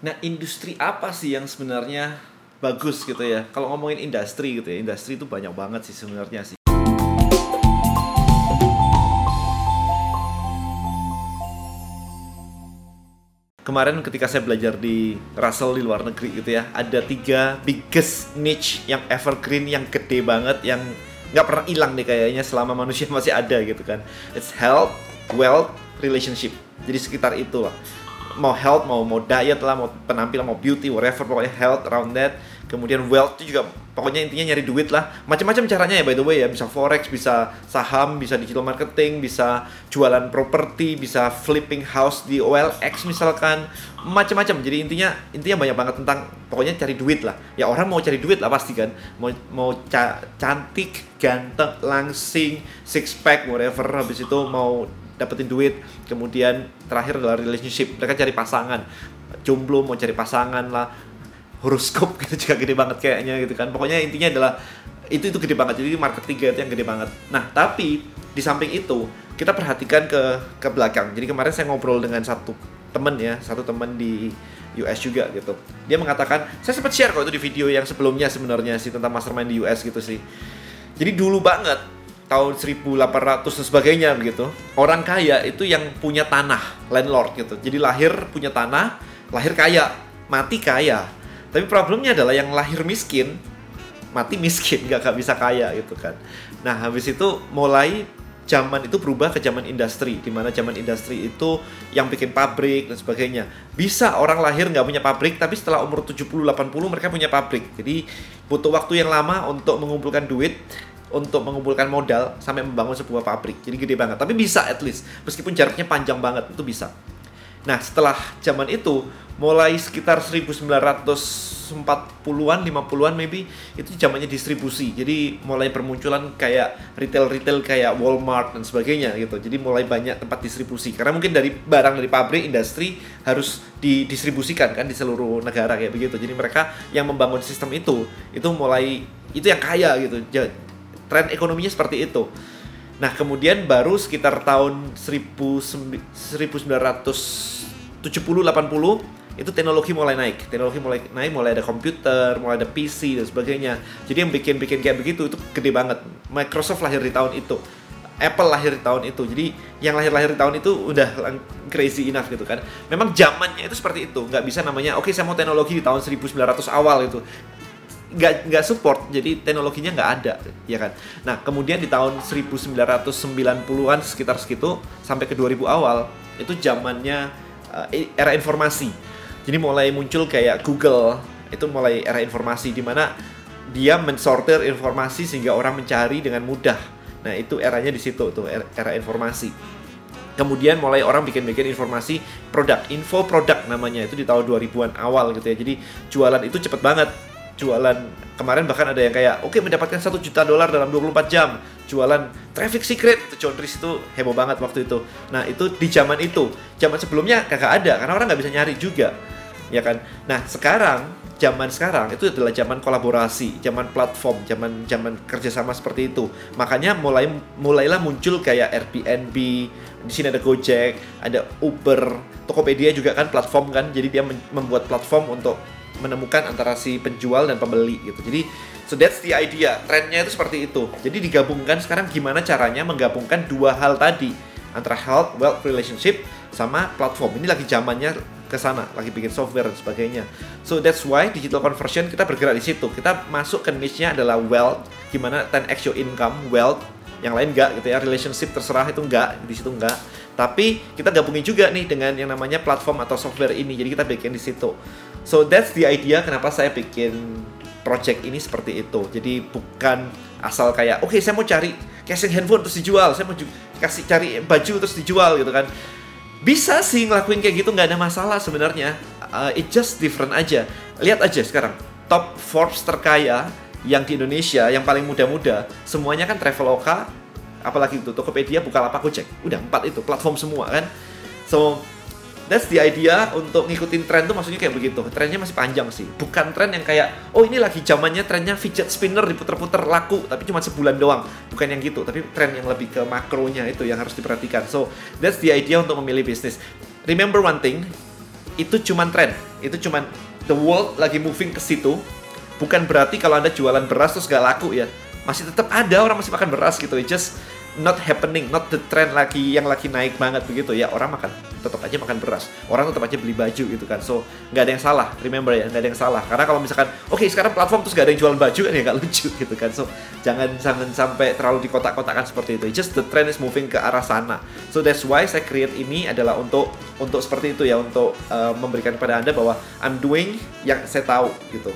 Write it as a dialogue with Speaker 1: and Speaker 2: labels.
Speaker 1: Nah, industri apa sih yang sebenarnya bagus gitu ya? Kalau ngomongin industri gitu ya, industri itu banyak banget sih sebenarnya sih. Kemarin ketika saya belajar di Russell di luar negeri gitu ya, ada tiga biggest niche yang evergreen, yang gede banget, yang nggak pernah hilang nih kayaknya selama manusia masih ada gitu kan. It's health, wealth, relationship. Jadi sekitar itu lah mau health mau mau diet lah mau penampilan mau beauty whatever pokoknya health around that. Kemudian wealth itu juga pokoknya intinya nyari duit lah. Macam-macam caranya ya by the way ya. Bisa forex bisa saham bisa digital marketing bisa jualan properti bisa flipping house di OLX misalkan. Macam-macam. Jadi intinya intinya banyak banget tentang pokoknya cari duit lah. Ya orang mau cari duit lah pasti kan. Mau mau ca cantik ganteng langsing six pack whatever. Habis itu mau dapetin duit kemudian terakhir adalah relationship mereka cari pasangan. Jomblo mau cari pasangan lah. Horoskop gitu juga gede banget kayaknya gitu kan. Pokoknya intinya adalah itu itu gede banget. Jadi market tiga itu yang gede banget. Nah tapi di samping itu kita perhatikan ke ke belakang. Jadi kemarin saya ngobrol dengan satu temen ya satu temen di US juga gitu. Dia mengatakan saya sempat share kok itu di video yang sebelumnya sebenarnya sih tentang mastermind di US gitu sih. Jadi dulu banget tahun 1800 dan sebagainya begitu. Orang kaya itu yang punya tanah, landlord gitu. Jadi lahir punya tanah, lahir kaya, mati kaya. Tapi problemnya adalah yang lahir miskin, mati miskin, gak, gak bisa kaya gitu kan. Nah habis itu mulai zaman itu berubah ke zaman industri, di mana zaman industri itu yang bikin pabrik dan sebagainya. Bisa orang lahir nggak punya pabrik, tapi setelah umur 70-80 mereka punya pabrik. Jadi butuh waktu yang lama untuk mengumpulkan duit untuk mengumpulkan modal sampai membangun sebuah pabrik. Jadi gede banget. Tapi bisa at least. Meskipun jaraknya panjang banget, itu bisa. Nah, setelah zaman itu, mulai sekitar 1940-an, 50-an maybe, itu zamannya distribusi. Jadi mulai bermunculan kayak retail-retail kayak Walmart dan sebagainya gitu. Jadi mulai banyak tempat distribusi. Karena mungkin dari barang dari pabrik, industri harus didistribusikan kan di seluruh negara kayak begitu. Jadi mereka yang membangun sistem itu, itu mulai itu yang kaya gitu tren ekonominya seperti itu. Nah, kemudian baru sekitar tahun 1970 80 itu teknologi mulai naik. Teknologi mulai naik, mulai ada komputer, mulai ada PC dan sebagainya. Jadi yang bikin-bikin kayak begitu itu gede banget. Microsoft lahir di tahun itu. Apple lahir di tahun itu. Jadi yang lahir-lahir di tahun itu udah crazy enough gitu kan. Memang zamannya itu seperti itu. Nggak bisa namanya, oke okay, saya mau teknologi di tahun 1900 awal itu nggak nggak support jadi teknologinya nggak ada ya kan? Nah kemudian di tahun 1990-an sekitar segitu sampai ke 2000 awal itu zamannya uh, era informasi. Jadi mulai muncul kayak Google itu mulai era informasi di mana dia mensortir informasi sehingga orang mencari dengan mudah. Nah itu eranya di situ tuh era, era informasi. Kemudian mulai orang bikin-bikin informasi produk info produk namanya itu di tahun 2000-an awal gitu ya. Jadi jualan itu cepet banget jualan kemarin bahkan ada yang kayak oke okay, mendapatkan satu juta dolar dalam 24 jam. Jualan traffic secret itu John itu heboh banget waktu itu. Nah itu di zaman itu. Zaman sebelumnya kagak ada karena orang nggak bisa nyari juga ya kan? Nah sekarang zaman sekarang itu adalah zaman kolaborasi zaman platform zaman zaman kerjasama seperti itu. Makanya mulai mulailah muncul kayak Airbnb di sini ada Gojek ada Uber Tokopedia juga kan platform kan. Jadi dia membuat platform untuk menemukan antara si penjual dan pembeli gitu. Jadi so that's the idea. Trennya itu seperti itu. Jadi digabungkan sekarang gimana caranya menggabungkan dua hal tadi antara health, wealth, relationship sama platform. Ini lagi zamannya ke sana, lagi bikin software dan sebagainya. So that's why digital conversion kita bergerak di situ. Kita masuk ke niche-nya adalah wealth, gimana 10x your income, wealth, yang lain enggak gitu ya, relationship terserah itu enggak, di situ enggak. Tapi kita gabungin juga nih dengan yang namanya platform atau software ini. Jadi kita bikin di situ. So that's the idea kenapa saya bikin project ini seperti itu. Jadi bukan asal kayak oke okay, saya mau cari casing handphone terus dijual, saya mau kasih cari baju terus dijual gitu kan. Bisa sih ngelakuin kayak gitu nggak ada masalah sebenarnya. Uh, it just different aja. Lihat aja sekarang top Forbes terkaya yang di Indonesia yang paling muda-muda semuanya kan Traveloka apalagi itu Tokopedia Bukalapak Gojek udah empat itu platform semua kan so that's the idea untuk ngikutin tren tuh maksudnya kayak begitu. Trennya masih panjang sih. Bukan tren yang kayak oh ini lagi zamannya trennya fidget spinner diputer-puter laku tapi cuma sebulan doang. Bukan yang gitu, tapi tren yang lebih ke makronya itu yang harus diperhatikan. So, that's the idea untuk memilih bisnis. Remember one thing, itu cuma tren. itu cuman the world lagi moving ke situ bukan berarti kalau anda jualan beras terus gak laku ya masih tetap ada orang masih makan beras gitu. It just not happening not the trend lagi yang lagi naik banget begitu. Ya orang makan tetap aja makan beras. Orang tetap aja beli baju gitu kan. So nggak ada yang salah remember ya nggak ada yang salah. Karena kalau misalkan oke okay, sekarang platform terus gak ada yang jualan baju kan ya nggak lucu gitu kan. So jangan jangan sampai terlalu dikotak-kotakan seperti itu. It's just the trend is moving ke arah sana. So that's why saya create ini adalah untuk untuk seperti itu ya untuk uh, memberikan kepada anda bahwa I'm doing yang saya tahu gitu